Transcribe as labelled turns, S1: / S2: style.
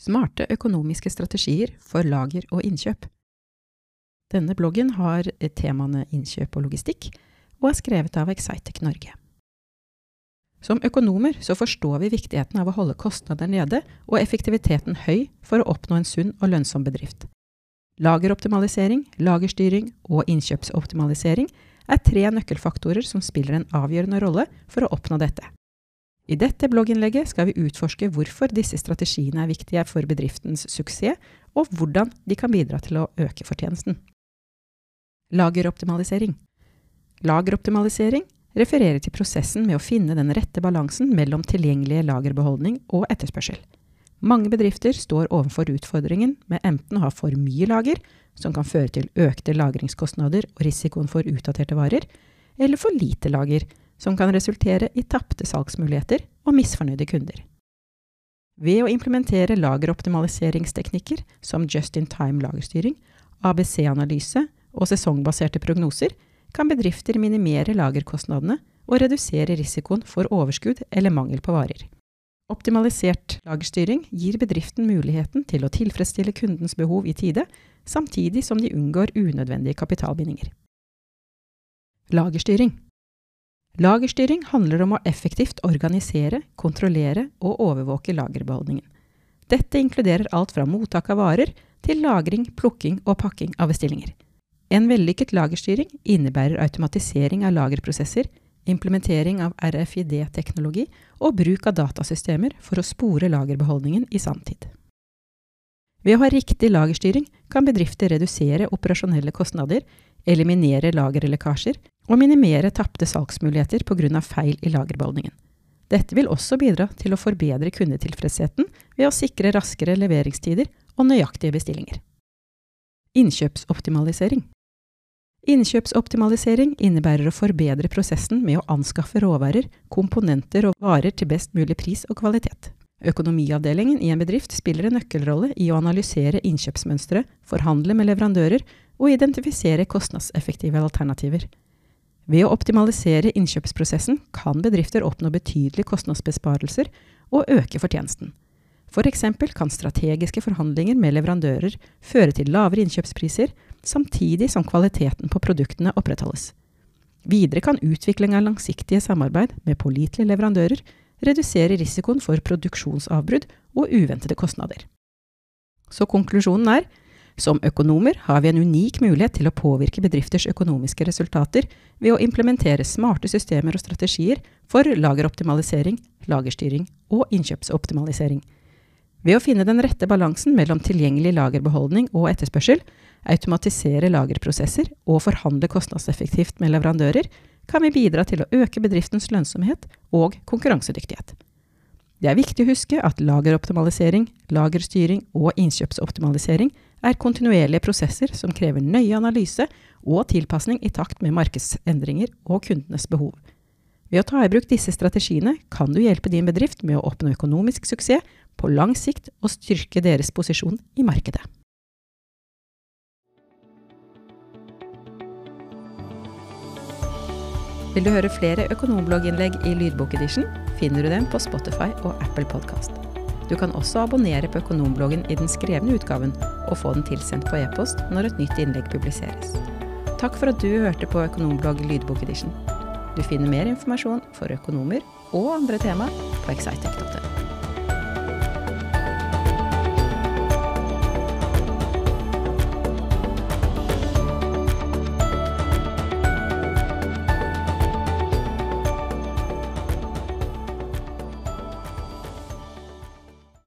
S1: Smarte økonomiske strategier for lager og innkjøp. Denne bloggen har temaene innkjøp og logistikk, og er skrevet av Excitec Norge. Som økonomer så forstår vi viktigheten av å holde kostnader nede og effektiviteten høy for å oppnå en sunn og lønnsom bedrift. Lageroptimalisering, lagerstyring og innkjøpsoptimalisering er tre nøkkelfaktorer som spiller en avgjørende rolle for å oppnå dette. I dette blogginnlegget skal vi utforske hvorfor disse strategiene er viktige for bedriftens suksess, og hvordan de kan bidra til å øke fortjenesten. Lageroptimalisering Lageroptimalisering refererer til prosessen med å finne den rette balansen mellom tilgjengelige lagerbeholdning og etterspørsel. Mange bedrifter står overfor utfordringen med enten å ha for mye lager, som kan føre til økte lagringskostnader og risikoen for utdaterte varer, eller for lite lager, som kan resultere i tapte salgsmuligheter og misfornøyde kunder. Ved å implementere lageroptimaliseringsteknikker som just-in-time lagerstyring, ABC-analyse og sesongbaserte prognoser, kan bedrifter minimere lagerkostnadene og redusere risikoen for overskudd eller mangel på varer. Optimalisert lagerstyring gir bedriften muligheten til å tilfredsstille kundens behov i tide, samtidig som de unngår unødvendige kapitalbindinger. Lagerstyring Lagerstyring handler om å effektivt organisere, kontrollere og overvåke lagerbeholdningen. Dette inkluderer alt fra mottak av varer til lagring, plukking og pakking av bestillinger. En vellykket lagerstyring innebærer automatisering av lagerprosesser, implementering av RFID-teknologi og bruk av datasystemer for å spore lagerbeholdningen i sanntid. Ved å ha riktig lagerstyring kan bedrifter redusere operasjonelle kostnader, eliminere lagerlekkasjer og minimere tapte salgsmuligheter pga. feil i lagerbeholdningen. Dette vil også bidra til å forbedre kundetilfredsheten ved å sikre raskere leveringstider og nøyaktige bestillinger. Innkjøpsoptimalisering Innkjøpsoptimalisering innebærer å forbedre prosessen med å anskaffe råvarer, komponenter og varer til best mulig pris og kvalitet. Økonomiavdelingen i en bedrift spiller en nøkkelrolle i å analysere innkjøpsmønstre, forhandle med leverandører og identifisere kostnadseffektive alternativer. Ved å optimalisere innkjøpsprosessen kan bedrifter oppnå betydelige kostnadsbesparelser og øke fortjenesten. For eksempel kan strategiske forhandlinger med leverandører føre til lavere innkjøpspriser, samtidig som kvaliteten på produktene opprettholdes. Videre kan utvikling av langsiktige samarbeid med pålitelige leverandører redusere risikoen for produksjonsavbrudd og uventede kostnader. Så konklusjonen er som økonomer har vi en unik mulighet til å påvirke bedrifters økonomiske resultater ved å implementere smarte systemer og strategier for lageroptimalisering, lagerstyring og innkjøpsoptimalisering. Ved å finne den rette balansen mellom tilgjengelig lagerbeholdning og etterspørsel, automatisere lagerprosesser og forhandle kostnadseffektivt med leverandører, kan vi bidra til å øke bedriftens lønnsomhet og konkurransedyktighet. Det er viktig å huske at lageroptimalisering, lagerstyring og innkjøpsoptimalisering er kontinuerlige prosesser som krever nøye analyse og tilpasning i takt med markedsendringer og kundenes behov. Ved å ta i bruk disse strategiene kan du hjelpe din bedrift med å oppnå økonomisk suksess på lang sikt og styrke deres posisjon i markedet. Vil du høre flere økonomblogginnlegg i lydbokedition, finner du dem på Spotify og Apple Podkast. Du kan også abonnere på Økonombloggen i den skrevne utgaven og få den tilsendt på e-post når et nytt innlegg publiseres. Takk for at du hørte på Økonomblogg lydbokedition. Du finner mer informasjon for økonomer og andre tema på excitec.no.